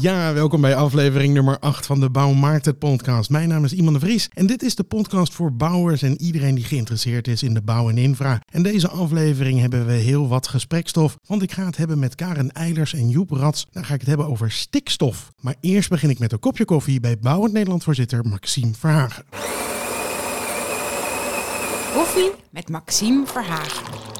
Ja, welkom bij aflevering nummer 8 van de Bouwmarkt het podcast. Mijn naam is Iman de Vries en dit is de podcast voor bouwers en iedereen die geïnteresseerd is in de bouw en infra. En deze aflevering hebben we heel wat gesprekstof, want ik ga het hebben met Karen Eilers en Joep Rats. Dan ga ik het hebben over stikstof. Maar eerst begin ik met een kopje koffie bij Bouwend Nederland voorzitter Maxime Verhagen. Koffie met Maxime Verhagen.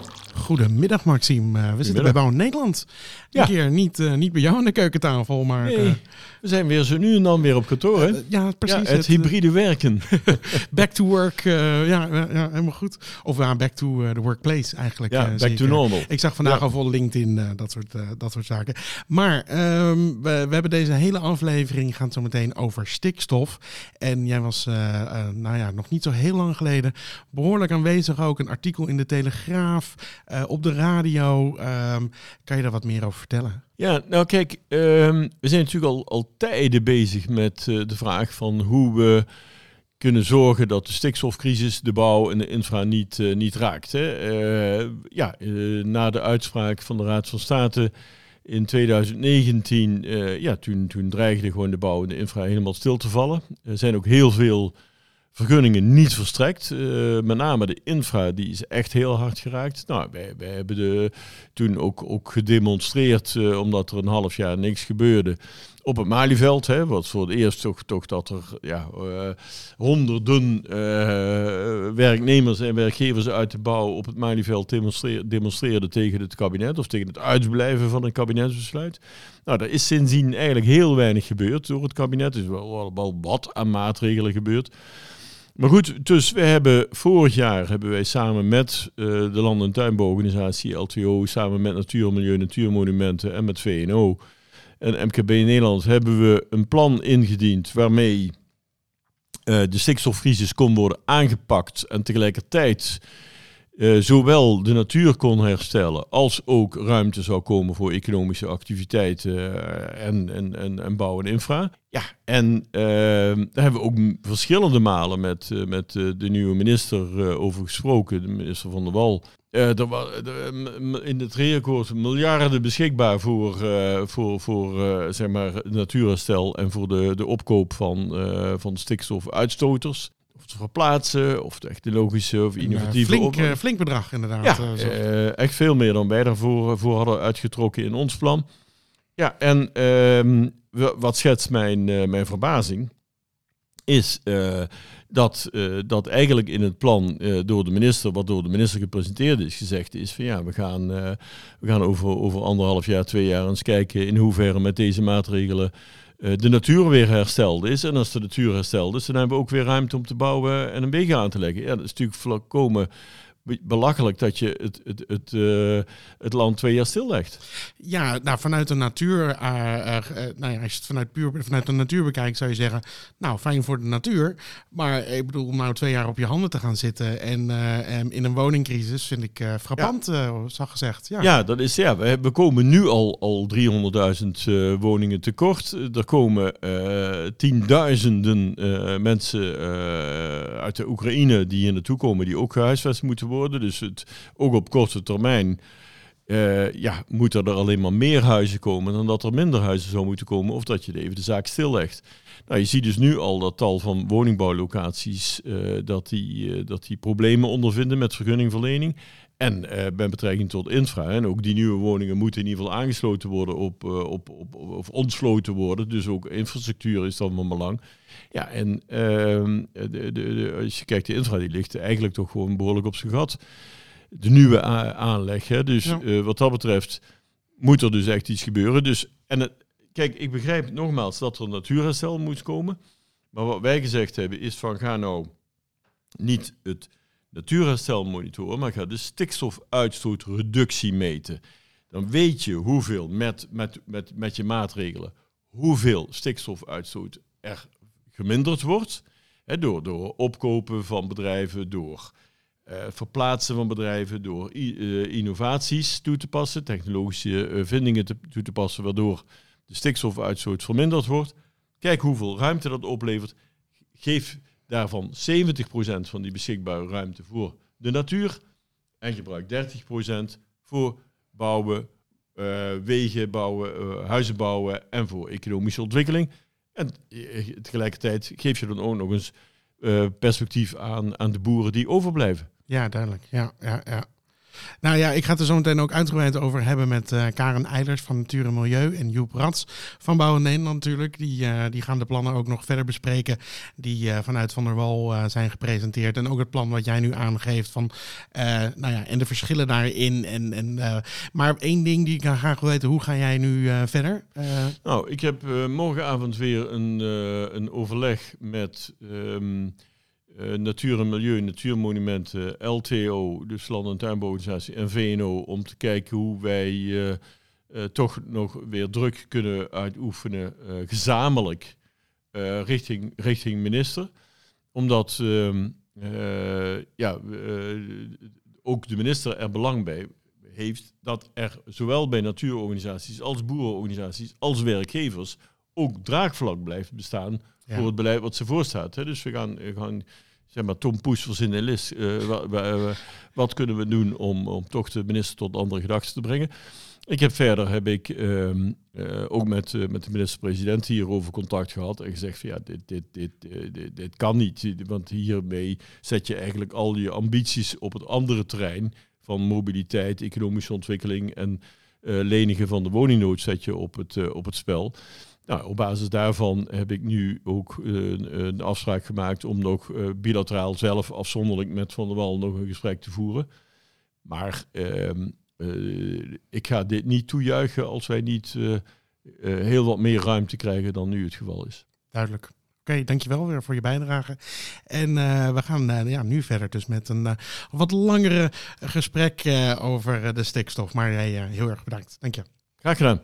Goedemiddag Maxime, Uh, we zitten bij Bouwend Nederland. Een Ja. keer niet, eh, niet bij jou aan de keukentafel, maar... Nee, eh, we zijn weer zo nu en dan weer op kantoor, hè? eh, ja, precies. ja, het eh, hybride werken. Back to work, eh, ja, ja, helemaal goed. Of ja, back to eh, the workplace eigenlijk. Ja, eh, back zeker. to normal. Ik zag vandaag al vol LinkedIn, eh, dat, soort, eh, dat soort zaken. Maar ehm, we, we hebben deze hele aflevering gaan zo meteen over stikstof. En jij was, eh, eh, nou ja, nog niet zo heel lang geleden behoorlijk aanwezig ook. Een artikel in de Telegraaf, eh, op de radio. Ehm, kan je daar wat meer over vertellen? Ja, nou kijk, ehm, we zijn natuurlijk al, al tijden bezig met eh, de vraag van hoe we kunnen zorgen dat de stikstofcrisis de bouw en de infra niet, eh, niet raakt. Hè. Ja, na de uitspraak van de Raad van State in 2019, eh, ja, toen, toen dreigde gewoon de bouw en de infra helemaal stil te vallen. Er zijn ook heel veel vergunningen niet verstrekt. Eh, met name de infra, die is echt heel hard geraakt. Nou, wij, wij hebben de, toen ook, ook gedemonstreerd, eh, omdat er een half jaar niks gebeurde. Op het Malieveld, hè, wat voor het eerst toch, toch dat er ja, eh, honderden werknemers en werkgevers uit de bouw op het Malieveld demonstreer, demonstreerden tegen het kabinet of tegen het uitblijven van een kabinetsbesluit. Nou, er is sindsdien eigenlijk heel weinig gebeurd door het kabinet. Er is wel, wel, wel wat aan maatregelen gebeurd. Maar goed, dus we hebben vorig jaar hebben wij samen met eh, de Land- en Tuinbouworganisatie LTO, samen met Natuur, Milieu, Natuurmonumenten en met VNO en MKB Nederland hebben we een plan ingediend waarmee eh, de stikstofcrisis kon worden aangepakt en tegelijkertijd eh, zowel de natuur kon herstellen als ook ruimte zou komen voor economische activiteiten eh, en, en, en, en bouw en infra. Ja, en eh, daar hebben we ook verschillende malen met, met de nieuwe minister over gesproken, de minister van der Wal. Er wa- m- m- in het regeerakkoord miljarden beschikbaar voor, voor, voor zeg maar, natuurherstel en voor de, de opkoop van, van stikstofuitstoters. Of te verplaatsen, of technologische of Een, eh, innovatieve flink, op- eh, flink bedrag inderdaad. ja, eh, eh, echt veel meer dan wij daarvoor voor hadden uitgetrokken in ons plan. Ja, en ehm, wa- wat schetst mijn, mijn verbazing, is dat, dat eigenlijk in het plan door de minister, wat door de minister gepresenteerd is, gezegd is van ja, we gaan, we gaan over, over anderhalf jaar, twee jaar eens kijken in hoeverre met deze maatregelen de natuur weer hersteld is. En als de natuur hersteld is, dan hebben we ook weer ruimte om te bouwen en een wegen aan te leggen. Ja, dat is natuurlijk volkomen belachelijk dat je het, het, het, eh, het land twee jaar stillegt. Ja, nou, vanuit de natuur, eh, eh, nou ja, als je het vanuit, puur, vanuit de natuur bekijkt, zou je zeggen, nou, fijn voor de natuur. Maar ik bedoel, om nou twee jaar op je handen te gaan zitten en, en in een woningcrisis vind ik frappant, eh zag gezegd. Ja. Ja, dat is, ja we, we komen nu al, al 300.000 eh, woningen tekort. Er komen tienduizenden mensen uit de Oekraïne die hier naartoe komen, die ook gehuisvest moeten worden. Dus het, ook op korte termijn eh, ja, moeten er alleen maar meer huizen komen dan dat er minder huizen zou moeten komen. Of dat je even de zaak stillegt. Nou, je ziet dus nu al dat tal van woningbouwlocaties eh, dat, die, eh, dat die problemen ondervinden met vergunningverlening. En met betrekking tot infra. En ook die nieuwe woningen moeten in ieder geval aangesloten worden op, op, op, op- of ontsloten worden. Dus ook infrastructuur is dan van belang. Ja, en ehm, de, de, de- als je kijkt, de infra die ligt eigenlijk toch gewoon behoorlijk op zijn gat. De nieuwe aanleg. Hè? Dus Ja. eh, wat dat betreft moet er dus echt iets gebeuren. Dus, en het, kijk, ik begrijp nogmaals dat er natuurherstel moet komen. Maar wat wij gezegd hebben is van ga nou niet het natuurherstel monitoren, maar ga de stikstofuitstootreductie meten. Dan weet je hoeveel met, met, met, met je maatregelen, hoeveel stikstofuitstoot er geminderd wordt. Hè, door, door opkopen van bedrijven, door eh, verplaatsen van bedrijven, door eh, innovaties toe te passen, technologische eh, vindingen toe te passen, waardoor de stikstofuitstoot verminderd wordt. Kijk hoeveel ruimte dat oplevert. Geef daarvan 70% van die beschikbare ruimte voor de natuur. en gebruik 30% voor bouwen, wegen bouwen, huizen bouwen en voor economische ontwikkeling. En eh, tegelijkertijd geef je dan ook nog eens eh, perspectief aan, aan de boeren die overblijven. Ja, duidelijk. Ja, ja, ja. Nou ja, ik ga het er zo meteen ook uitgebreid over hebben met eh, Karen Eilers van Natuur en Milieu en Joep Rats van Bouwen Nederland natuurlijk. Die, eh, die gaan de plannen ook nog verder bespreken die eh, vanuit Van der Wal zijn gepresenteerd. En ook het plan wat jij nu aangeeft van, nou ja, en de verschillen daarin. En, en, maar één ding die ik graag wil weten, hoe ga jij nu verder? Nou, ik heb morgenavond weer een, een overleg met ehm, eh, Natuur en Milieu, Natuurmonumenten, LTO, dus Land- en Tuinbouworganisatie en VNO, om te kijken hoe wij eh, eh, toch nog weer druk kunnen uitoefenen, gezamenlijk, richting, richting minister. Omdat ehm, eh, ja, ook de minister er belang bij heeft dat er zowel bij natuurorganisaties als boerenorganisaties als werkgevers ook draagvlak blijft bestaan Ja. voor het beleid wat ze voorstaat. Hè. Dus we gaan, we gaan zeg maar, Tom Poes verzinnen een list. Eh, wa- wa- wa- wat kunnen we doen om, om toch de minister tot andere gedachten te brengen? Ik heb verder heb ik ehm, eh, ook met, eh, met de minister-president hierover contact gehad en gezegd van ja, dit, dit, dit, eh, dit, dit kan niet. Want hiermee zet je eigenlijk al je ambities op het andere terrein van mobiliteit, economische ontwikkeling en lenigen van de woningnood zet je op het, op het spel. Nou, op basis daarvan heb ik nu ook een, afspraak gemaakt om nog eh, bilateraal zelf afzonderlijk met Van der Wal nog een gesprek te voeren. Maar ehm, eh, ik ga dit niet toejuichen als wij niet eh, heel wat meer ruimte krijgen dan nu het geval is. Duidelijk. Oké, dankjewel weer voor je bijdrage. En we gaan ja, nu verder dus met een wat langere gesprek over de stikstof. Maar jij heel erg bedankt. Dank je. Graag gedaan.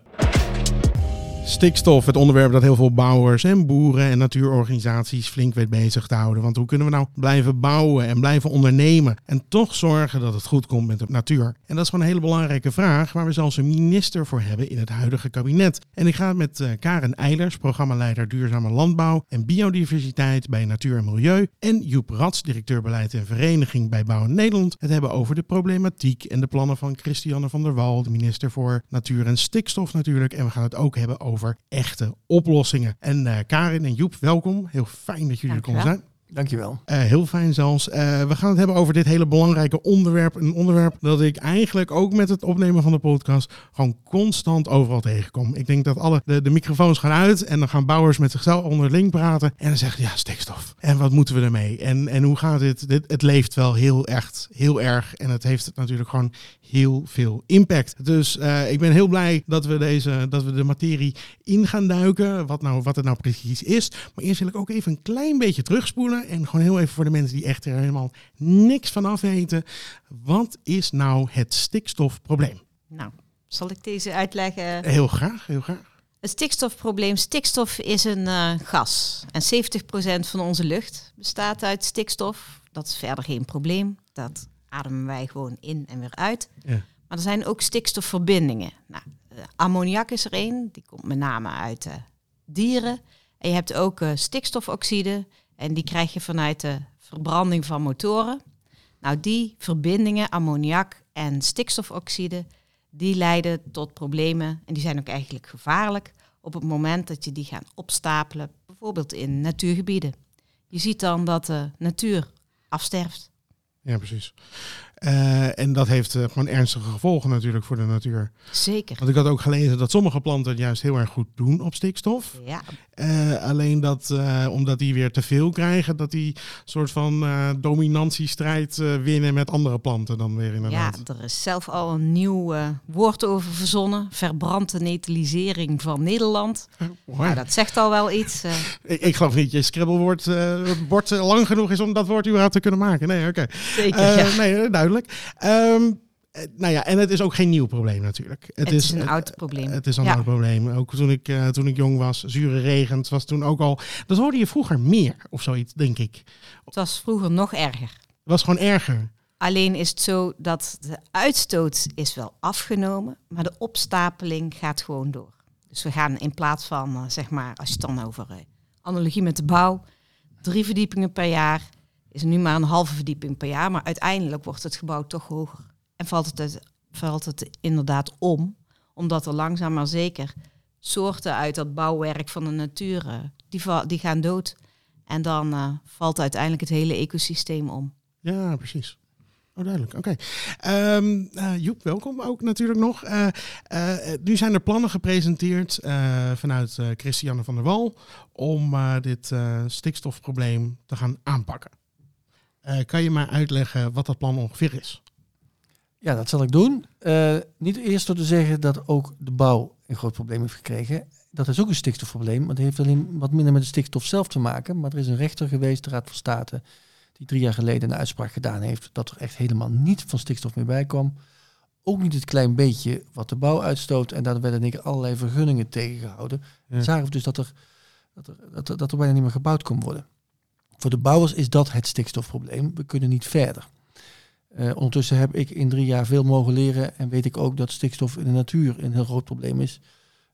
Stikstof, het onderwerp dat heel veel bouwers en boeren en natuurorganisaties flink weet bezig te houden. Want hoe kunnen we nou blijven bouwen en blijven ondernemen en toch zorgen dat het goed komt met de natuur? En dat is gewoon een hele belangrijke vraag waar we zelfs een minister voor hebben in het huidige kabinet. En ik ga het met eh, Karen Eilers, programmaleider Duurzame Landbouw en Biodiversiteit bij Natuur en Milieu, en Joep Rats, directeur beleid en vereniging bij Bouwen Nederland, het hebben over de problematiek en de plannen van Christiane van der Wal, de minister voor Natuur en Stikstof natuurlijk. En we gaan het ook hebben over echte oplossingen. En eh, Karin en Joep, welkom. Heel fijn dat jullie er konden Dankjewel. zijn. Dankjewel. Eh, heel fijn zelfs. Eh, we gaan het hebben over dit hele belangrijke onderwerp. Een onderwerp dat ik eigenlijk ook met het opnemen van de podcast gewoon constant overal tegenkom. Ik denk dat alle de, microfoons gaan uit en dan gaan bouwers met zichzelf onderling praten. En dan zeggen ja, stikstof. En wat moeten we ermee? En, en hoe gaat dit? dit? Het leeft wel heel echt, heel erg. En het heeft natuurlijk gewoon heel veel impact. Dus eh, ik ben heel blij dat we, deze, dat we de materie in gaan duiken. Wat, nou, wat het nou precies is. Maar eerst wil ik ook even een klein beetje terugspoelen. En gewoon heel even voor de mensen die echt er helemaal niks van af weten. Wat is nou het stikstofprobleem? Nou, zal ik deze uitleggen? Heel graag, heel graag. Het stikstofprobleem. Stikstof is een eh, gas. En 70% van onze lucht bestaat uit stikstof. Dat is verder geen probleem. Dat ademen wij gewoon in en weer uit. Ja. Maar er zijn ook stikstofverbindingen. Nou, eh, ammoniak is er één. Die komt met name uit eh, dieren. En je hebt ook stikstofoxide. En die krijg je vanuit de verbranding van motoren. Nou, die verbindingen, ammoniak en stikstofoxide, die leiden tot problemen. En die zijn ook eigenlijk gevaarlijk op het moment dat je die gaat opstapelen. Bijvoorbeeld in natuurgebieden. Je ziet dan dat de natuur afsterft. Ja, precies. Eh, en dat heeft eh, gewoon ernstige gevolgen natuurlijk voor de natuur. Zeker. Want ik had ook gelezen dat sommige planten het juist heel erg goed doen op stikstof. Ja, Eh, alleen dat, omdat die weer te veel krijgen, dat die soort van dominantiestrijd winnen met andere planten dan weer ja, inderdaad. er is zelf al een nieuw woord over verzonnen. Verbrande neutralisering van Nederland. Nou, dat zegt al wel iets. ik, ik geloof niet, je Scrabblewoord het bord lang genoeg is om dat woord überhaupt te kunnen maken. Nee, oké. zeker, ja. Nee, duidelijk. Ehm, eh, nou ja, en het is ook geen nieuw probleem natuurlijk. Het is een oud probleem. Het is een Ja. oud probleem. Ook toen ik, eh, toen ik jong was, zure regent was toen ook al... Dat hoorde je vroeger meer of zoiets, denk ik. Het was vroeger nog erger. Het was gewoon erger. Alleen is het zo dat de uitstoot is wel afgenomen, maar de opstapeling gaat gewoon door. Dus we gaan in plaats van, eh, zeg maar, als je het dan over analogie met de bouw, drie verdiepingen per jaar, is nu maar een halve verdieping per jaar, maar uiteindelijk wordt het gebouw toch hoger. En valt het, valt het inderdaad om, omdat er langzaam maar zeker soorten uit dat bouwwerk van de natuur, eh, die, die gaan dood. En dan eh, valt uiteindelijk het hele ecosysteem om. Ja, precies. Oh, duidelijk. Oké. Ehm, eh, Joep, welkom ook natuurlijk nog. Nu zijn er plannen gepresenteerd vanuit Christiane van der Wal om dit stikstofprobleem te gaan aanpakken. Eh, kan je mij uitleggen wat dat plan ongeveer is? Ja, dat zal ik doen. Eh, niet eerst door te zeggen dat ook de bouw een groot probleem heeft gekregen. Dat is ook een stikstofprobleem, maar het heeft alleen wat minder met de stikstof zelf te maken. Maar er is een rechter geweest, de Raad van State, die drie jaar geleden een uitspraak gedaan heeft dat er echt helemaal niet van stikstof meer bij kwam. Ook niet het klein beetje wat de bouw uitstoot. En daar werden één keer allerlei vergunningen tegengehouden. Ja. Zagen we dus dat er, dat, er, dat, er, dat er bijna niet meer gebouwd kon worden. Voor de bouwers is dat het stikstofprobleem. We kunnen niet verder. Eh, ondertussen heb ik in drie jaar veel mogen leren en weet ik ook dat stikstof in de natuur een heel groot probleem is.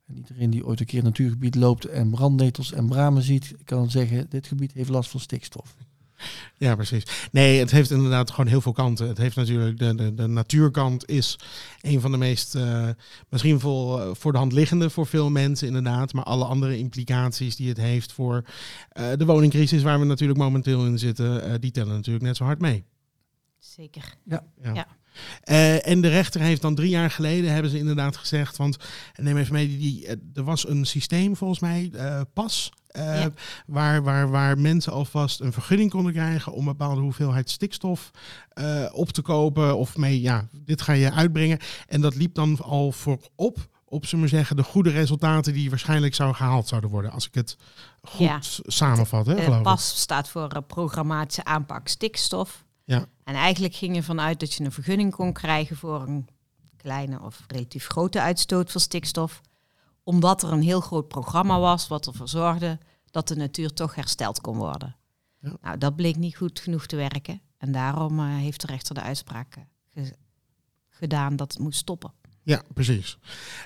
En iedereen die ooit een keer een natuurgebied loopt en brandnetels en bramen ziet, kan zeggen, dit gebied heeft last van stikstof. Ja, precies. Nee, het heeft inderdaad gewoon heel veel kanten. Het heeft natuurlijk de, de, de natuurkant is een van de meest eh, misschien voor, eh, voor de hand liggende voor veel mensen inderdaad. Maar alle andere implicaties die het heeft voor eh, de woningcrisis waar we natuurlijk momenteel in zitten, die tellen natuurlijk net zo hard mee. Zeker. Ja. Ja. Eh, en de rechter heeft dan drie jaar geleden, hebben ze inderdaad gezegd, want neem even mee, die, er was een systeem volgens mij, eh, pas, eh, Ja. waar, waar, waar mensen alvast een vergunning konden krijgen om een bepaalde hoeveelheid stikstof eh, op te kopen of mee, ja, dit ga je uitbrengen. En dat liep dan al voorop op, zullen we zeggen, de goede resultaten die waarschijnlijk zou gehaald zouden worden, als ik het goed Ja. samenvat, hè, Eh, geloof ik. PAS staat voor programmatische aanpak stikstof. Ja. En eigenlijk ging je vanuit dat je een vergunning kon krijgen voor een kleine of relatief grote uitstoot van stikstof. Omdat er een heel groot programma was wat ervoor zorgde dat de natuur toch hersteld kon worden. Ja. Nou, dat bleek niet goed genoeg te werken. En daarom eh, heeft de rechter de uitspraak eh, ge- gedaan dat het moest stoppen. Ja, precies.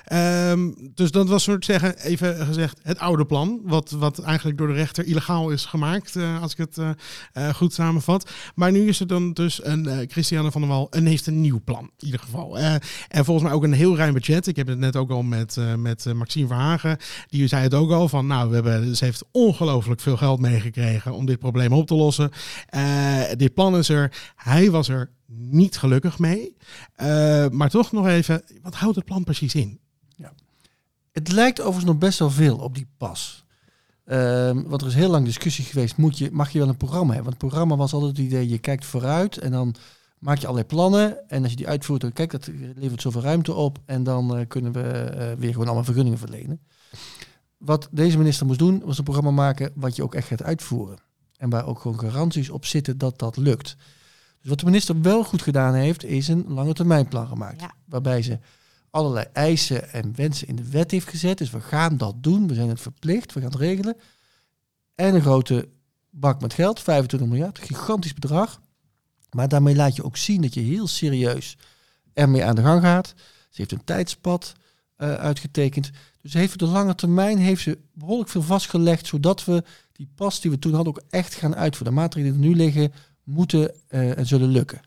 Ehm, dus dat was soort zeggen, even gezegd, het oude plan. Wat, wat eigenlijk door de rechter illegaal is gemaakt, eh, als ik het eh, eh, goed samenvat. Maar nu is er dan dus een Christiane van der Wal en heeft een nieuw plan, in ieder geval. En volgens mij ook een heel ruim budget. Ik heb het net ook al met, met Maxime Verhagen. Die zei het ook al van, nou, we hebben, ze heeft ongelooflijk veel geld meegekregen om dit probleem op te lossen. Dit plan is er. Hij was er niet gelukkig mee. Eh, maar toch nog even, wat houdt het plan precies in? Het lijkt overigens nog best wel veel op die pas. Ehm, want er is heel lang discussie geweest, moet je, mag je wel een programma hebben? Want het programma was altijd het idee, je kijkt vooruit en dan maak je allerlei plannen. En als je die uitvoert, dan kijk, dat levert zoveel ruimte op. En dan eh, kunnen we eh, weer gewoon allemaal vergunningen verlenen. Wat deze minister moest doen, was een programma maken wat je ook echt gaat uitvoeren. En waar ook gewoon garanties op zitten dat dat lukt. Dus wat de minister wel goed gedaan heeft, is een lange termijn plan gemaakt. Ja. Waarbij ze allerlei eisen en wensen in de wet heeft gezet. Dus we gaan dat doen, we zijn het verplicht, we gaan het regelen. En een grote bak met geld, 25 miljard, gigantisch bedrag. Maar daarmee laat je ook zien dat je heel serieus ermee aan de gang gaat. Ze heeft een tijdspad eh, uitgetekend. Dus heeft de lange termijn heeft ze behoorlijk veel vastgelegd, zodat we die pas die we toen hadden ook echt gaan uitvoeren. De maatregelen die er nu liggen, moeten eh, en zullen lukken.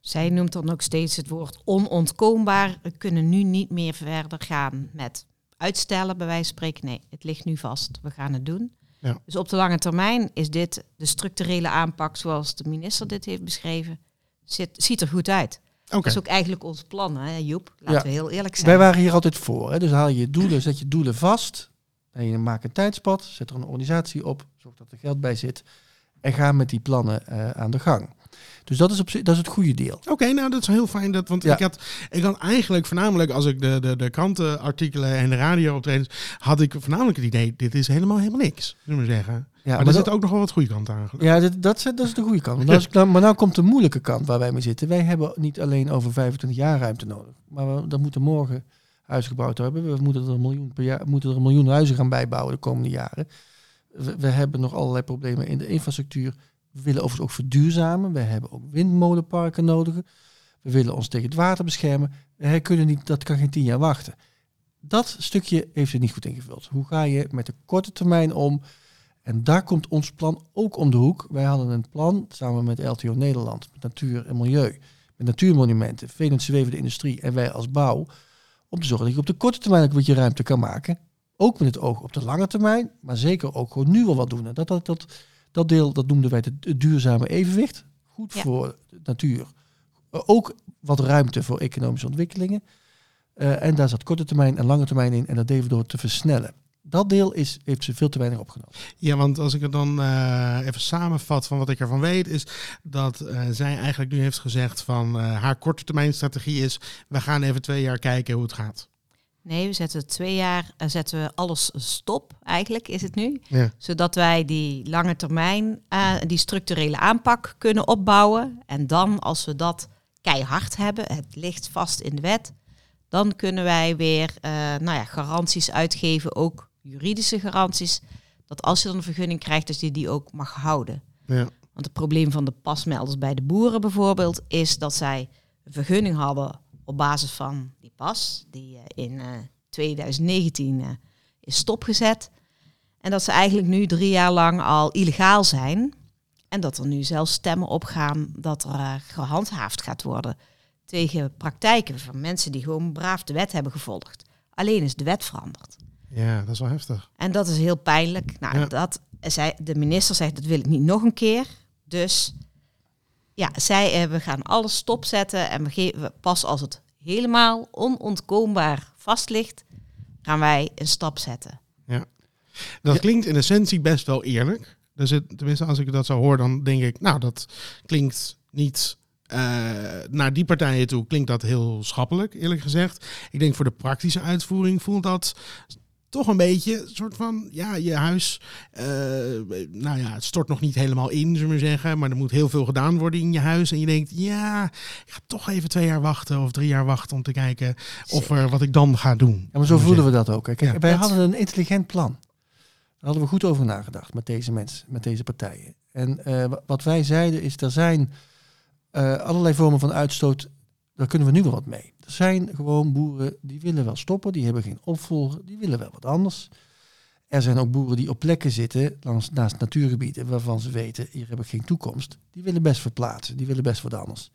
Zij noemt dan ook steeds het woord onontkoombaar. We kunnen nu niet meer verder gaan met uitstellen, bij wijze van spreken. Nee, het ligt nu vast. We gaan het doen. Ja. Dus op de lange termijn is dit de structurele aanpak zoals de minister dit heeft beschreven. Zit, ziet er goed uit. Dat is ook eigenlijk ons plan, hè, Joep? Laten Ja. we heel eerlijk zijn. Wij waren hier altijd voor. Hè? Dus haal je doelen, zet je doelen vast. En je maakt een tijdspad, zet er een organisatie op, zorg dat er geld bij zit. En ga met die plannen eh, aan de gang. Dus dat is, op, dat is het goede deel. Oké, nou dat is heel fijn. Dat, want Ja. ik, had, ik had eigenlijk voornamelijk, als ik de, de, de krantenartikelen en de radiooptredens, had ik voornamelijk het idee, dit is helemaal helemaal niks, zullen we zeggen. Ja, maar, maar er dat- zit ook nog wel wat goede kant aan. Ja, dat, is, dat is de goede kant. Maar, nou nou, maar nou komt de moeilijke kant waar wij mee zitten. Wij hebben niet alleen over 25 jaar ruimte nodig. Maar we dan moeten morgen huizen gebouwd hebben. We moeten er een miljoen, per jaar, moeten er een miljoen huizen gaan bijbouwen de komende jaren. We, hebben nog allerlei problemen in de infrastructuur. We willen overigens ook verduurzamen. We hebben ook windmolenparken nodig. We willen ons tegen het water beschermen. We kunnen niet, dat kan geen tien jaar wachten. Dat stukje heeft ze niet goed ingevuld. Hoe ga je met de korte termijn om? En daar komt ons plan ook om de hoek. Wij hadden een plan samen met LTO Nederland, met Natuur en Milieu, met natuurmonumenten, Venus Zweven de industrie en wij als bouw, om te zorgen dat je op de korte termijn ook wat je ruimte kan maken. Ook met het oog op de lange termijn, maar zeker ook gewoon nu al wat doen. En dat, dat, dat, dat deel, dat noemden wij het, duurzame evenwicht. Goed Ja. voor de natuur. Ook wat ruimte voor economische ontwikkelingen. Eh, en daar zat korte termijn en lange termijn in. En dat deden we door te versnellen. Dat deel is, heeft ze veel te weinig opgenomen. Ja, want als ik het dan eh, even samenvat van wat ik ervan weet, is dat eh, zij eigenlijk nu heeft gezegd van eh, haar korte termijn strategie is, we gaan even twee jaar kijken hoe het gaat. Nee, we zetten twee jaar eh, zetten we alles stop, eigenlijk is het nu. Ja. Zodat wij die lange termijn, eh, die structurele aanpak kunnen opbouwen. En dan, als we dat keihard hebben, het ligt vast in de wet, dan kunnen wij weer eh, nou ja, garanties uitgeven, ook juridische garanties. Dat als je dan een vergunning krijgt, dat je die ook mag houden. Ja. Want het probleem van de pasmelders bij de boeren bijvoorbeeld is dat zij een vergunning hadden op basis van die pas, die eh, in eh, 2019 eh, is stopgezet. En dat ze eigenlijk nu drie jaar lang al illegaal zijn. En dat er nu zelfs stemmen opgaan dat er eh, gehandhaafd gaat worden tegen praktijken van mensen die gewoon braaf de wet hebben gevolgd. Alleen is de wet veranderd. ja, dat is wel heftig. En dat is heel pijnlijk. Nou, Ja. dat, zij, de minister zegt, dat wil ik niet nog een keer. Dus ja, zij, eh, we gaan alles stopzetten. En we geven, pas als het helemaal onontkoombaar vast ligt, gaan wij een stap zetten. Dat Ja. klinkt in essentie best wel eerlijk. Dus het, tenminste, als ik dat zo hoor, dan denk ik, nou, dat klinkt niet eh, naar die partijen toe, klinkt dat heel schappelijk, eerlijk gezegd. Ik denk voor de praktische uitvoering voelt dat toch een beetje een soort van, ja, je huis, eh, nou ja, het stort nog niet helemaal in, zullen we zeggen, maar er moet heel veel gedaan worden in je huis. En je denkt, ja, ik ga toch even twee jaar wachten of drie jaar wachten om te kijken of er wat ik dan ga doen. Ja, maar zo voelden we dat ook. hè. Kijk, Ja, wij hadden een intelligent plan. Daar hadden we goed over nagedacht met deze mensen, met deze partijen. En eh, wa- wat wij zeiden is, er zijn eh, allerlei vormen van uitstoot, daar kunnen we nu wel wat mee. Er zijn gewoon boeren die willen wel stoppen, die hebben geen opvolger, die willen wel wat anders. Er zijn ook boeren die op plekken zitten, naast natuurgebieden, waarvan ze weten, hier heb ik geen toekomst. Die willen best verplaatsen, die willen best wat anders.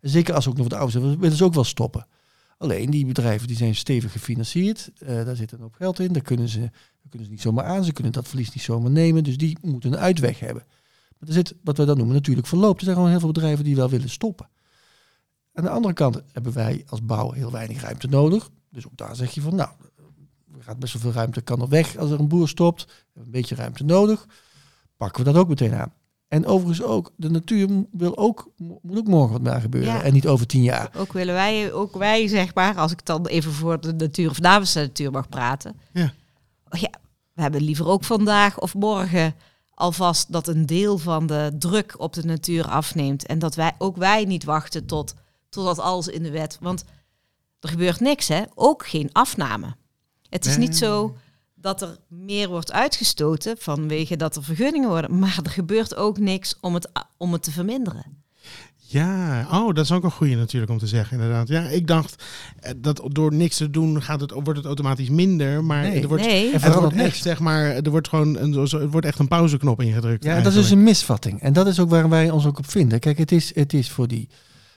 Zeker als ze ook nog wat ouder zijn, willen ze ook wel stoppen. Alleen die bedrijven die zijn stevig gefinancierd, eh, daar zit een hoop geld in, daar kunnen, ze, kunnen ze niet zomaar aan, ze kunnen dat verlies niet zomaar nemen, dus die moeten een uitweg hebben. Maar er zit, wat we dan noemen, natuurlijk verloop. Er zijn gewoon heel veel bedrijven die wel willen stoppen. Aan de andere kant hebben wij als bouw heel weinig ruimte nodig. Dus ook daar zeg je van, nou, er gaat best wel veel ruimte, kan er weg als er een boer stopt. We hebben een beetje ruimte nodig. Pakken we dat ook meteen aan. En overigens ook, de natuur wil ook, mo- moet ook morgen wat mee gebeuren. Ja. En niet over tien jaar. Ook willen wij, ook wij zeg maar, als ik dan even voor de natuur of namens de natuur mag praten. Ja. Oh ja, we hebben liever ook vandaag of morgen alvast dat een deel van de druk op de natuur afneemt. En dat wij ook wij niet wachten tot, totdat alles in de wet. Want er gebeurt niks, hè? Ook geen afname. Het is Nee. niet zo dat er meer wordt uitgestoten vanwege dat er vergunningen worden. Maar er gebeurt ook niks om het, om het te verminderen. Ja, oh, dat is ook een goede natuurlijk om te zeggen, inderdaad. Ja, ik dacht eh, dat door niks te doen gaat het, wordt het automatisch minder, maar Nee. er wordt, nee, En er verandert wordt echt, niks. zeg maar, er wordt gewoon een, zo- er wordt echt een pauzeknop ingedrukt. Ja, dat is dus een misvatting. En dat is ook waar wij ons ook op vinden. Kijk, het is, het is voor die...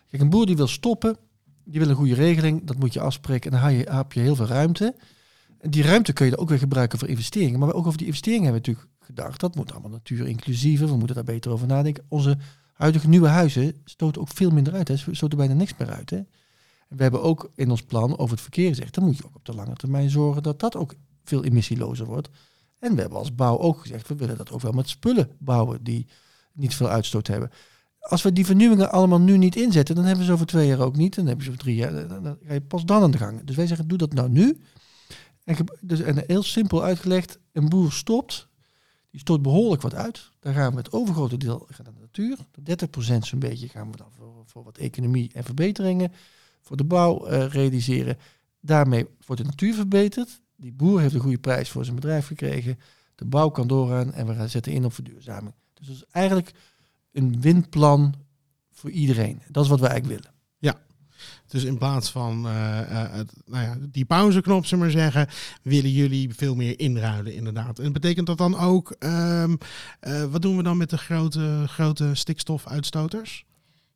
Kijk, een boer die wil stoppen, die wil een goede regeling. Dat moet je afspreken en dan heb je, heel veel ruimte. En die ruimte kun je dan ook weer gebruiken voor investeringen. Maar ook over die investeringen hebben we natuurlijk gedacht. Dat moet allemaal natuur inclusiever. We moeten daar beter over nadenken. Onze huidige nieuwe huizen stoten ook veel minder uit. Hè. Ze stoten bijna niks meer uit. Hè. En we hebben ook in ons plan over het verkeer gezegd... dan moet je ook op de lange termijn zorgen dat dat ook veel emissielozer wordt. En we hebben als bouw ook gezegd... we willen dat ook wel met spullen bouwen die niet veel uitstoot hebben. Als we die vernieuwingen allemaal nu niet inzetten... dan hebben we ze over twee jaar ook niet. Dan hebben ze over drie jaar. Dan, ga je pas dan aan de gang. Dus wij zeggen, doe dat nou nu. En, dus, en heel simpel uitgelegd... een boer stopt... Die stoot behoorlijk wat uit. Daar gaan we het overgrote deel gaat naar de natuur. 30% zo'n beetje gaan we dan voor, voor wat economie en verbeteringen. Voor de bouw eh, realiseren. Daarmee wordt de natuur verbeterd. Die boer heeft een goede prijs voor zijn bedrijf gekregen. De bouw kan doorgaan en we gaan zetten in op verduurzaming. Dus dat is eigenlijk een winplan voor iedereen. Dat is wat we eigenlijk willen. Dus in plaats van eh, eh, het, nou ja, die pauzeknop, zullen we maar zeggen, willen jullie veel meer inruilen, inderdaad. En betekent dat dan ook, ehm, eh, wat doen we dan met de grote, grote stikstofuitstoters?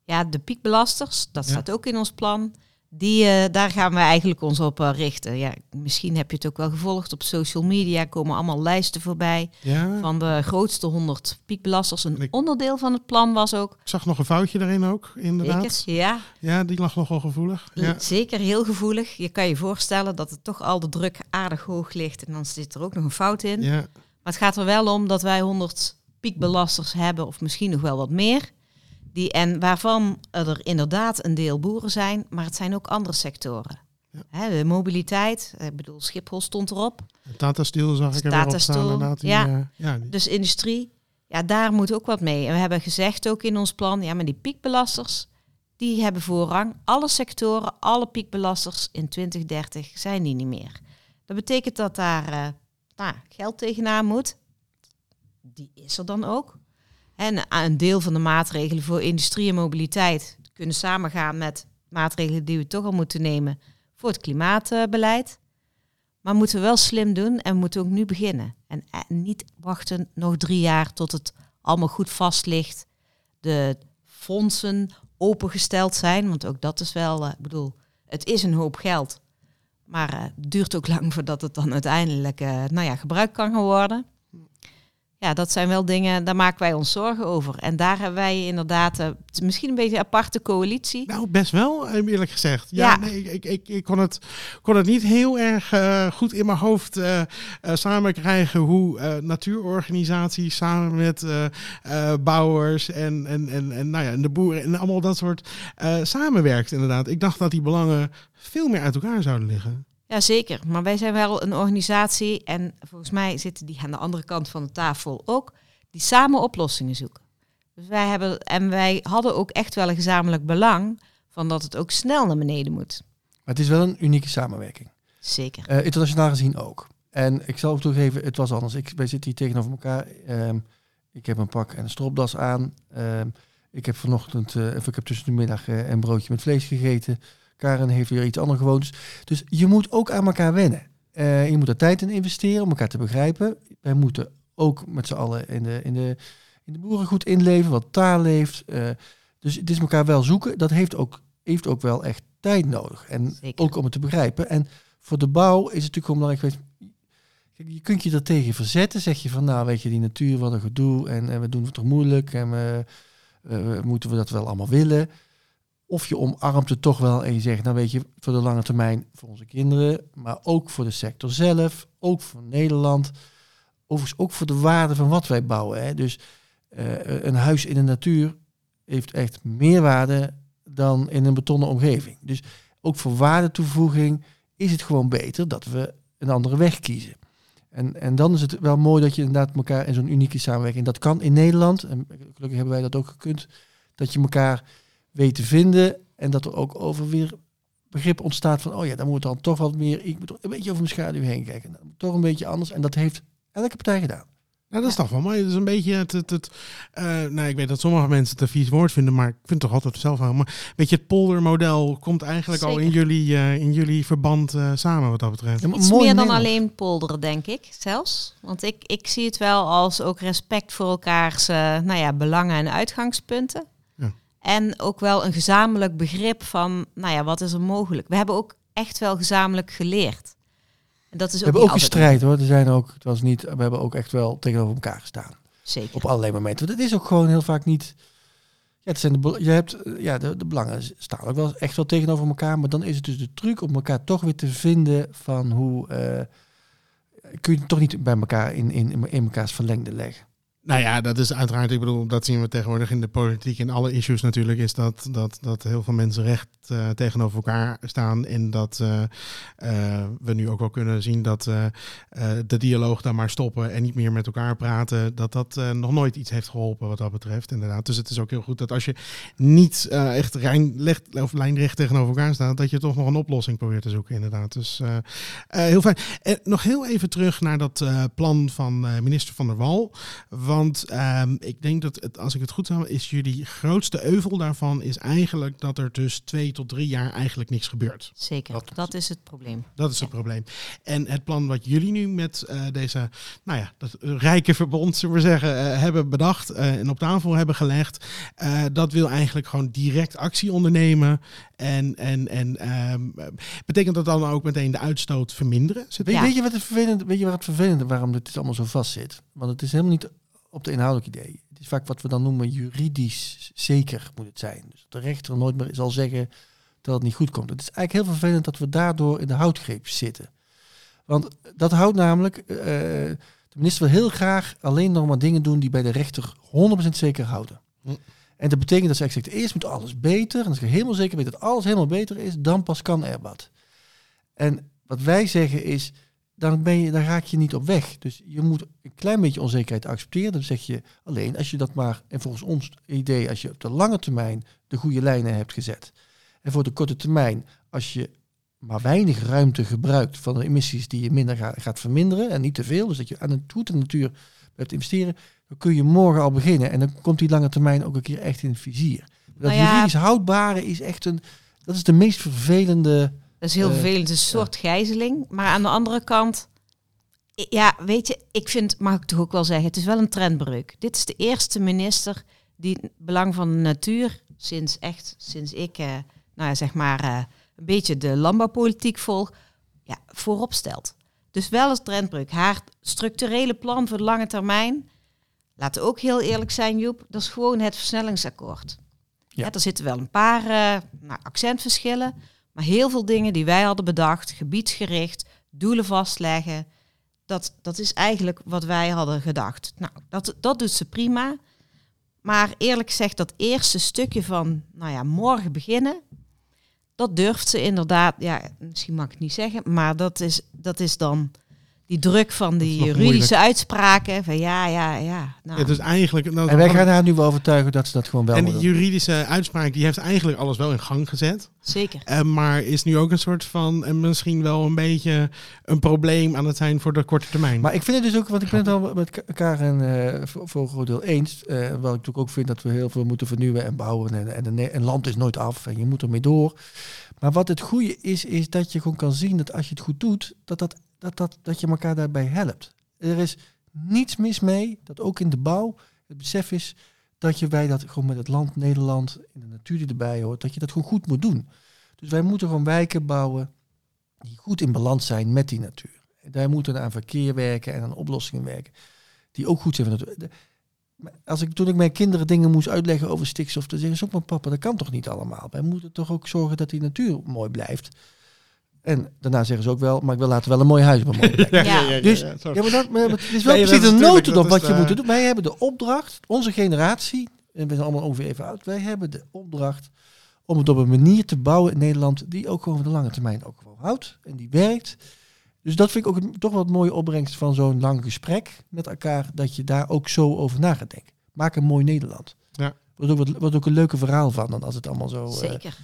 Ja, de piekbelasters, dat Ja. staat ook in ons plan. Die, eh, daar gaan we eigenlijk ons op eh, richten. Ja, misschien heb je het ook wel gevolgd op social media. komen allemaal lijsten voorbij Ja, van de grootste 100 piekbelasters. Een Ik- onderdeel van het plan was ook. ik zag nog een foutje erin ook, inderdaad. Zeker, ja, Ja, die lag nogal gevoelig. Ja. zeker heel gevoelig. Je kan je voorstellen dat het toch al de druk aardig hoog ligt. En dan zit er ook nog een fout in. Ja. Maar het gaat er wel om dat wij 100 piekbelasters hebben, of misschien nog wel wat meer. Die, en waarvan er inderdaad een deel boeren zijn, maar het zijn ook andere sectoren. Ja. De mobiliteit, ik bedoel, Schiphol stond erop. Tata Steel zag ik er Tata staan. Steel, ja. eh, ja, die- Dus industrie, ja, daar moet ook wat mee. En we hebben gezegd ook in ons plan, ja, maar die piekbelasters, die hebben voorrang. Alle sectoren, alle piekbelasters in 2030 zijn die niet meer. Dat betekent dat daar eh, nou, geld tegenaan moet. Die is er dan ook. En een deel van de maatregelen voor industrie en mobiliteit kunnen samengaan met maatregelen die we toch al moeten nemen voor het klimaatbeleid. Maar moeten we wel slim doen en moeten ook nu beginnen. En eh, niet wachten nog drie jaar tot het allemaal goed vast ligt. De fondsen opengesteld zijn, want ook dat is wel, eh, ik bedoel, het is een hoop geld. Maar eh, het duurt ook lang voordat het dan uiteindelijk eh, nou ja, gebruikt kan worden. Ja, dat zijn wel dingen, daar maken wij ons zorgen over. En daar hebben wij inderdaad eh, misschien een beetje een aparte coalitie. Nou, best wel, eh, eerlijk gezegd. Ja, Ja. nee, ik, ik, ik kon, het, kon het niet heel erg eh, goed in mijn hoofd eh, samen krijgen hoe natuurorganisaties samen met bouwers en, en, en, en, nou ja, en de boeren en allemaal dat soort samenwerkt inderdaad. Ik dacht dat die belangen veel meer uit elkaar zouden liggen. Ja, zeker. Maar wij zijn wel een organisatie en volgens mij zitten die aan de andere kant van de tafel ook, die samen oplossingen zoeken. Dus wij hebben, en wij hadden ook echt wel een gezamenlijk belang van dat het ook snel naar beneden moet. Maar het is wel een unieke samenwerking. Zeker. Eh, internationaal gezien ook. En ik zal ook toegeven, het was anders. Ik, wij zitten hier tegenover elkaar. Ehm, ik heb een pak en een stropdas aan. Ehm, ik heb vanochtend, eh, of ik heb tussen de middag eh, een broodje met vlees gegeten. Karen heeft weer iets anders gewoond. Dus, je moet ook aan elkaar wennen. Eh, je moet er tijd in investeren om elkaar te begrijpen. Wij moeten ook met z'n allen in de, in, de, in de boeren goed inleven, wat taal leeft. Eh, dus het is elkaar wel zoeken. Dat heeft ook, heeft ook wel echt tijd nodig. En Zeker. ook om het te begrijpen. En voor de bouw is het natuurlijk gewoon belangrijk geweest. Je kunt je er tegen verzetten. Zeg je van, nou weet je, die natuur, wat een gedoe. En, en we doen het toch moeilijk. En we, we- moeten we dat wel allemaal willen. Of je omarmt het toch wel en je zegt, nou weet je, voor de lange termijn voor onze kinderen. Maar ook voor de sector zelf. Ook voor Nederland. Overigens ook voor de waarde van wat wij bouwen. Hè. Dus eh, een huis in de natuur heeft echt meer waarde dan in een betonnen omgeving. Dus ook voor waardetoevoeging is het gewoon beter dat we een andere weg kiezen. En, en dan is het wel mooi dat je inderdaad elkaar in zo'n unieke samenwerking, dat kan in Nederland, en gelukkig hebben wij dat ook gekund, dat je elkaar weet te vinden en dat er ook over weer begrip ontstaat van, oh ja, dan moet dan toch wat meer, ik moet toch een beetje over mijn schaduw heen kijken. Dat moet toch een beetje anders en dat heeft elke partij gedaan. Nou, dat is toch wel mooi. Het is een beetje het... het, het eh, nou, ik weet dat sommige mensen het een vies woord vinden, maar ik vind het toch altijd zelf wel. Maar weet je, het poldermodel komt eigenlijk al in jullie, eh, in jullie verband eh, samen wat dat betreft. Ja, Iets mooi meer dan alleen polderen, denk ik zelfs. Want ik, ik zie het wel als ook respect voor elkaars eh, nou ja, belangen en uitgangspunten. En ook wel een gezamenlijk begrip van, nou ja, wat is er mogelijk? We hebben ook echt wel gezamenlijk geleerd. En dat is We ook hebben ook gestrijd hoor. Er zijn ook, het was niet, we hebben ook echt wel tegenover elkaar gestaan. Zeker. Op allerlei momenten. Want het is ook gewoon heel vaak niet. Ja, het zijn de, je hebt, ja, de, de belangen staan ook wel echt wel tegenover elkaar. Maar dan is het dus de truc om elkaar toch weer te vinden van hoe. eh, kun je het toch niet bij elkaar in, in, in elkaars verlengde leggen. Nou ja, dat is uiteraard, ik bedoel, dat zien we tegenwoordig in de politiek en alle issues natuurlijk, is dat, dat, dat heel veel mensen recht eh, tegenover elkaar staan. En dat eh, eh, we nu ook wel kunnen zien dat de dialoog daar maar stoppen en niet meer met elkaar praten, dat dat nog nooit iets heeft geholpen wat dat betreft, inderdaad. Dus het is ook heel goed dat als je niet echt rein, licht, of lijnrecht tegenover elkaar staat, dat je toch nog een oplossing probeert te zoeken, inderdaad. Dus heel fijn. En nog heel even terug naar dat plan van minister Van der Wal. Want ehm, ik denk dat, het, als ik het goed heb, is jullie grootste euvel daarvan is eigenlijk dat er dus twee tot drie jaar eigenlijk niks gebeurt. Zeker, Dat- dat is het probleem. Dat is het probleem. En het plan wat jullie nu met eh, deze, nou ja, dat rijke verbond, zullen we zeggen, eh, hebben bedacht eh, en op tafel hebben gelegd, eh, dat wil eigenlijk gewoon direct actie ondernemen. En, en, en ehm, eh, betekent dat dan ook meteen de uitstoot verminderen? Zit- Ja. weet je wat het vervelend, weet je wat het vervelende waarom dit allemaal zo vast zit? Want het is helemaal niet op de inhoudelijke idee. Het is vaak wat we dan noemen juridisch zeker moet het zijn. Dus de rechter nooit meer zal zeggen dat het niet goed komt. Het is eigenlijk heel vervelend dat we daardoor in de houtgreep zitten. Want dat houdt namelijk, eh, de minister wil heel graag alleen nog maar dingen doen die bij de rechter 100% zeker houden. Hm. En dat betekent dat ze eigenlijk zegt, eerst moet alles beter. En als je helemaal zeker weet dat alles helemaal beter is, dan pas kan er wat. En wat wij zeggen is, dan, ben je, dan raak je niet op weg. Dus je moet een klein beetje onzekerheid accepteren. Dan zeg je alleen als je dat maar, en volgens ons idee, als je op de lange termijn de goede lijnen hebt gezet. En voor de korte termijn, als je maar weinig ruimte gebruikt van de emissies die je minder ga- gaat verminderen en niet te veel, dus dat je aan het goed de natuur blijft investeren, dan kun je morgen al beginnen. En dan komt die lange termijn ook een keer echt in het vizier. Dat Nou ja. juridisch houdbare is echt een, dat is de meest vervelende Dat is heel Eh, vervelend, een soort gijzeling. Maar aan de andere kant, ja, weet je, ik vind, mag ik toch ook wel zeggen, het is wel een trendbreuk. Dit is de eerste minister die het belang van de natuur sinds echt, sinds ik, eh, nou ja, zeg maar, eh, een beetje de landbouwpolitiek volg, ja, voorop stelt. Dus wel een trendbreuk. Haar structurele plan voor de lange termijn, laten we ook heel eerlijk zijn, Joep, dat is gewoon het versnellingsakkoord. Ja. Ja. er zitten wel een paar eh, nou, accentverschillen, maar heel veel dingen die wij hadden bedacht, gebiedsgericht, doelen vastleggen, dat, dat is eigenlijk wat wij hadden gedacht. Nou, dat, dat doet ze prima. Maar eerlijk gezegd, dat eerste stukje van, nou ja, morgen beginnen, dat durft ze inderdaad, ja, misschien mag ik het niet zeggen, maar dat is, dat is dan die druk van die juridische moeilijk. uitspraken. Van ja, ja, ja. Nou, Het is eigenlijk... nou, En wij gaan haar nu wel overtuigen dat ze dat gewoon wel en die juridische uitspraak die heeft eigenlijk alles wel in gang gezet. zeker. Eh, maar is nu ook een soort van, en misschien wel een beetje een probleem aan het zijn voor de korte termijn. Maar ik vind het dus ook, want ik ben het al met Ka- Karen eh, voor, een groot deel eens. eh wat ik natuurlijk ook vind dat we heel veel moeten vernieuwen en bouwen. En, en, en, en land is nooit af en je moet ermee door. Maar wat het goede is, is dat je gewoon kan zien dat als je het goed doet, dat, dat, dat, dat, dat je elkaar daarbij helpt. Er is niets mis mee, dat ook in de bouw het besef is dat je bij dat gewoon met het land Nederland, in de natuur die erbij hoort, dat je dat gewoon goed moet doen. Dus wij moeten gewoon wijken bouwen die goed in balans zijn met die natuur. Daar moeten aan verkeer werken en aan oplossingen werken die ook goed zijn voor Als ik, toen ik mijn kinderen dingen moest uitleggen over stikstof, dan zeggen ze ook, maar papa, dat kan toch niet allemaal? Wij moeten toch ook zorgen dat die natuur mooi blijft. En daarna zeggen ze ook wel, maar ik wil laten wel een mooi huis plek. Ja. Dus-. Ja, maar, dat, maar het is wel precies een notendop wat je moet doen. Wij hebben de opdracht, onze generatie, en we zijn allemaal ongeveer even oud, wij hebben de opdracht om het op een manier te bouwen in Nederland die ook gewoon voor de lange termijn ook gewoon houdt en die werkt. Dus dat vind ik ook een- toch wel het mooie opbrengst van zo'n lang gesprek met elkaar, dat je daar ook zo over na gaat denken. Maak een mooi Nederland. Ja. Wordt ook, wat, wordt ook een leuke verhaal van dan als het allemaal zo, eh, Zeker.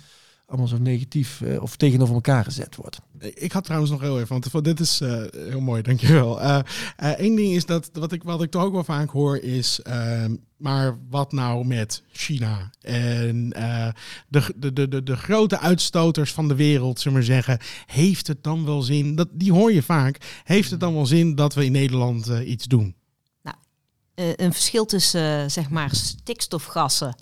Allemaal zo negatief eh, of tegenover elkaar gezet wordt. Ik had trouwens nog heel even, want dit is eh, heel mooi, dankjewel. Eh Eén ding is dat, wat ik, wat ik toch ook wel vaak hoor, is, ehm, maar wat nou met China? En eh, de, de, de, de, de grote uitstoters van de wereld, zullen we maar zeggen, heeft het dan wel zin, dat, die hoor je vaak, heeft het dan wel zin dat we in Nederland eh, iets doen? eh, een verschil tussen eh, zeg maar stikstofgassen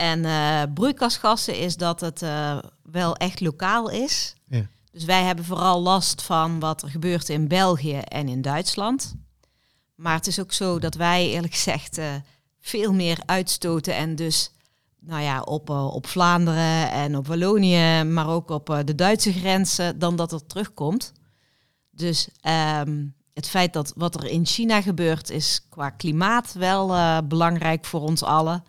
en eh broeikasgassen is dat het eh, wel echt lokaal is. Ja. Dus wij hebben vooral last van wat er gebeurt in België en in Duitsland. Maar het is ook zo dat wij eerlijk gezegd eh, veel meer uitstoten en dus nou ja, op, op Vlaanderen en op Wallonië, maar ook op de Duitse grenzen, dan dat er terugkomt. Dus ehm, het feit dat wat er in China gebeurt, is qua klimaat wel belangrijk voor ons allen.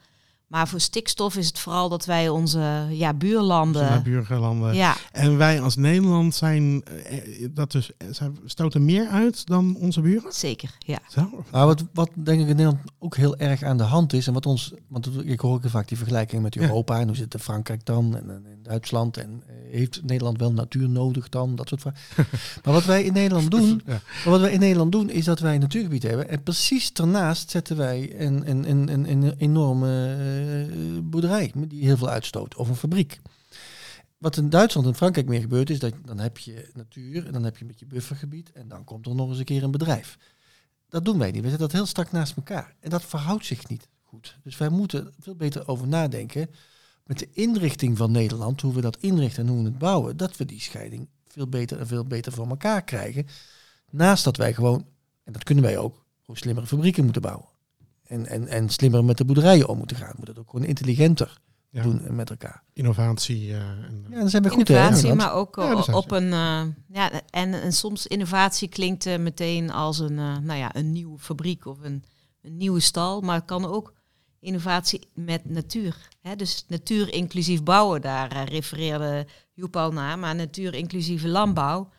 Maar voor stikstof is het vooral dat wij onze ja, buurlanden. Naar buurlanden. Ja, En wij als Nederland zijn, eh, dat dus, eh, zijn, stoten meer uit dan onze buren? zeker. Ja. Zo? Nou, wat, wat denk ik in Nederland ook heel erg aan de hand is, en wat ons, want ik hoor ook vaak die vergelijking met Ja. Europa, en hoe zit het in Frankrijk dan, en, Duitsland, en eh, heeft Nederland wel natuur nodig dan, dat soort vragen. maar wat wij in Nederland doen, Ja. maar wat wij in Nederland doen, is dat wij een natuurgebied hebben, en precies daarnaast zetten wij een, een, een, een, een enorme eh, boerderij, die heel veel uitstoot, of een fabriek. Wat in Duitsland en Frankrijk meer gebeurt, is dat dan heb je natuur, en dan heb je met je buffergebied, en dan komt er nog eens een keer een bedrijf. Dat doen wij niet. We zetten dat heel strak naast elkaar. En dat verhoudt zich niet goed. Dus wij moeten veel beter over nadenken met de inrichting van Nederland, hoe we dat inrichten en hoe we het bouwen, dat we die scheiding veel beter en veel beter voor elkaar krijgen. Naast dat wij gewoon, en dat kunnen wij ook, gewoon slimmere fabrieken moeten bouwen. En, en, en slimmer met de boerderijen om moeten gaan. We moeten dat ook gewoon intelligenter Ja. doen met elkaar. Innovatie. eh, en, Ja, dan zijn we goed Innovatie, maar ook Ja, zijn op een. eh, ja, en, en soms innovatie klinkt eh, meteen als een, eh, nou ja, een nieuwe fabriek of een, een nieuwe stal. Maar het kan ook innovatie met natuur. Hè? Dus natuur inclusief bouwen, daar eh, refereerde Joep al naar. Maar natuur inclusieve landbouw.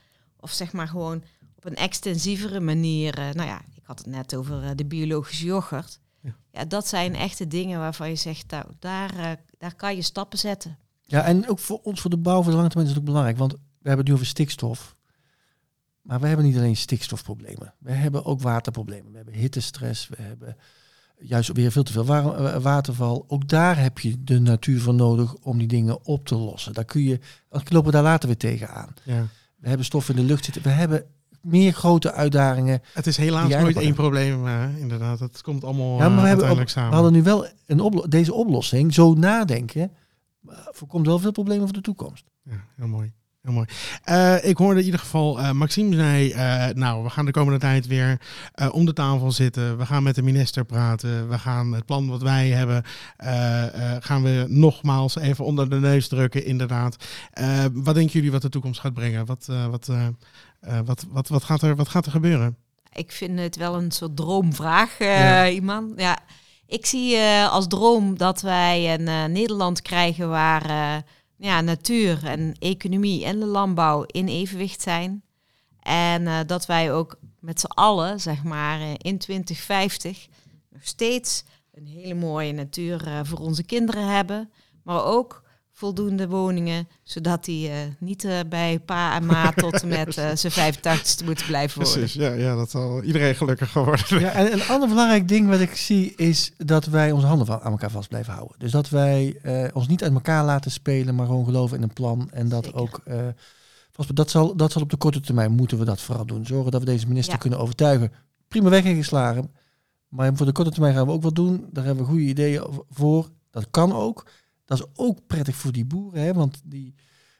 Of zeg maar gewoon op een extensievere manier. eh, nou ja, ik had het net over eh, de biologische yoghurt. Ja. Ja. dat zijn echte dingen waarvan je zegt, nou, daar, daar kan je stappen zetten. Ja, en ook voor ons, voor de bouw, voor de lange termijn is het ook belangrijk. Want we hebben het nu over stikstof. Maar we hebben niet alleen stikstofproblemen. We hebben ook waterproblemen. We hebben hittestress. We hebben juist weer veel te veel wa- eh, waterval. Ook daar heb je de natuur voor nodig om die dingen op te lossen. Daar kun je, als lopen we daar later weer tegenaan. ja. We hebben stof in de lucht zitten. We hebben meer grote uitdagingen. Het is helaas nooit één probleem, eh, inderdaad. Het komt allemaal Ja, maar eh, we, ook, uiteindelijk we samen. hadden nu wel een oplo- deze oplossing. Zo nadenken eh, voorkomt wel veel problemen voor de toekomst. Ja, heel mooi. Heel mooi. Eh, ik hoorde in ieder geval, eh, Maxime zei, eh, nou, we gaan de komende tijd weer om de tafel zitten. We gaan met de minister praten. We gaan het plan wat wij hebben, gaan we nogmaals even onder de neus drukken, inderdaad. Wat denken jullie wat de toekomst gaat brengen? Wat, wat, wat, wat, wat, gaat er, wat gaat er gebeuren? Ik vind het wel een soort droomvraag, Ja. iemand. Ja, ik zie als droom dat wij een Nederland krijgen waar ja, natuur en economie en de landbouw in evenwicht zijn. En eh, dat wij ook met z'n allen, zeg maar, eh, in 2050 nog steeds een hele mooie natuur eh, voor onze kinderen hebben. Maar ook voldoende woningen, zodat die eh, niet eh, bij pa en ma tot en met eh, zijn 85ste moeten blijven wonen. Precies, ja, ja dat zal iedereen gelukkiger worden. Ja, en een ander belangrijk ding wat ik zie is dat wij onze handen aan elkaar vast blijven houden. Dus dat wij eh, ons niet uit elkaar laten spelen, maar gewoon geloven in een plan. En dat Zeker. ook, eh, vast, dat, zal, dat zal op de korte termijn moeten we dat vooral doen. Zorgen dat we deze minister Ja. kunnen overtuigen. Prima weg ingeslagen. Maar voor de korte termijn gaan we ook wat doen. Daar hebben we goede ideeën voor. Dat kan ook. Dat is ook prettig voor die boeren. Hè? Want die,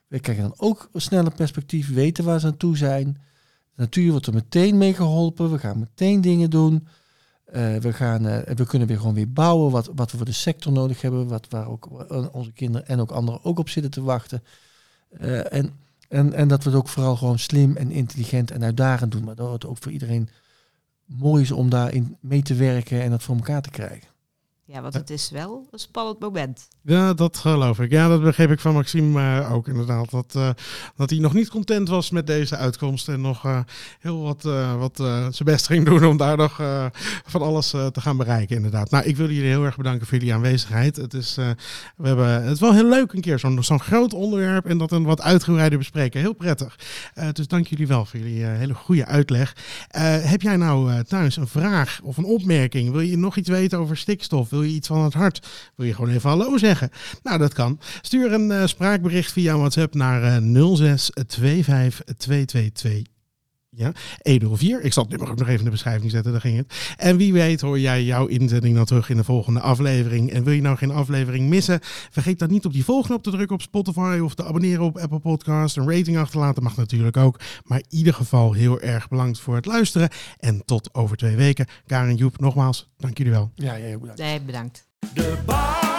we krijgen dan ook een sneller perspectief. Weten waar ze aan toe zijn. De natuur wordt er meteen mee geholpen. We gaan meteen dingen doen. Eh, we, gaan, eh, we kunnen weer gewoon weer bouwen wat, wat we voor de sector nodig hebben. Wat, waar ook onze kinderen en ook anderen ook op zitten te wachten. Eh, en, en, en dat we het ook vooral gewoon slim en intelligent en uitdagend doen. Maar dat het ook voor iedereen mooi is om daarin mee te werken en dat voor elkaar te krijgen. Ja, want het is wel een spannend moment. Ja, dat geloof ik. Ja, dat begreep ik van Maxime ook inderdaad. Dat, eh, dat hij nog niet content was met deze uitkomst. En nog eh, heel wat, eh, wat zijn best ging doen om daar nog van alles te gaan bereiken inderdaad. Nou, ik wil jullie heel erg bedanken voor jullie aanwezigheid. Het is, we hebben, het is wel heel leuk een keer zo'n zo'n groot onderwerp en dat een wat uitgebreider bespreken. Heel prettig. Dus dank jullie wel voor jullie hele goede uitleg. Heb jij nou thuis een vraag of een opmerking? Wil je nog iets weten over stikstof? Wil je iets van het hart? Wil je gewoon even hallo zeggen? Nou, dat kan. Stuur een eh, spraakbericht via WhatsApp naar eh 0625222. Ja, 104. Ik zal het nummer ook nog even in de beschrijving zetten, daar ging het. En wie weet hoor jij jouw inzending dan terug in de volgende aflevering. En wil je nou geen aflevering missen? Vergeet dan niet op die volgknop te drukken op Spotify of te abonneren op Apple Podcast. Een rating achterlaten mag natuurlijk ook. Maar in ieder geval heel erg bedankt voor het luisteren. En tot over twee weken. Karin Joep, nogmaals, dank jullie wel. Ja, jij ook bedankt. Nee, bedankt. De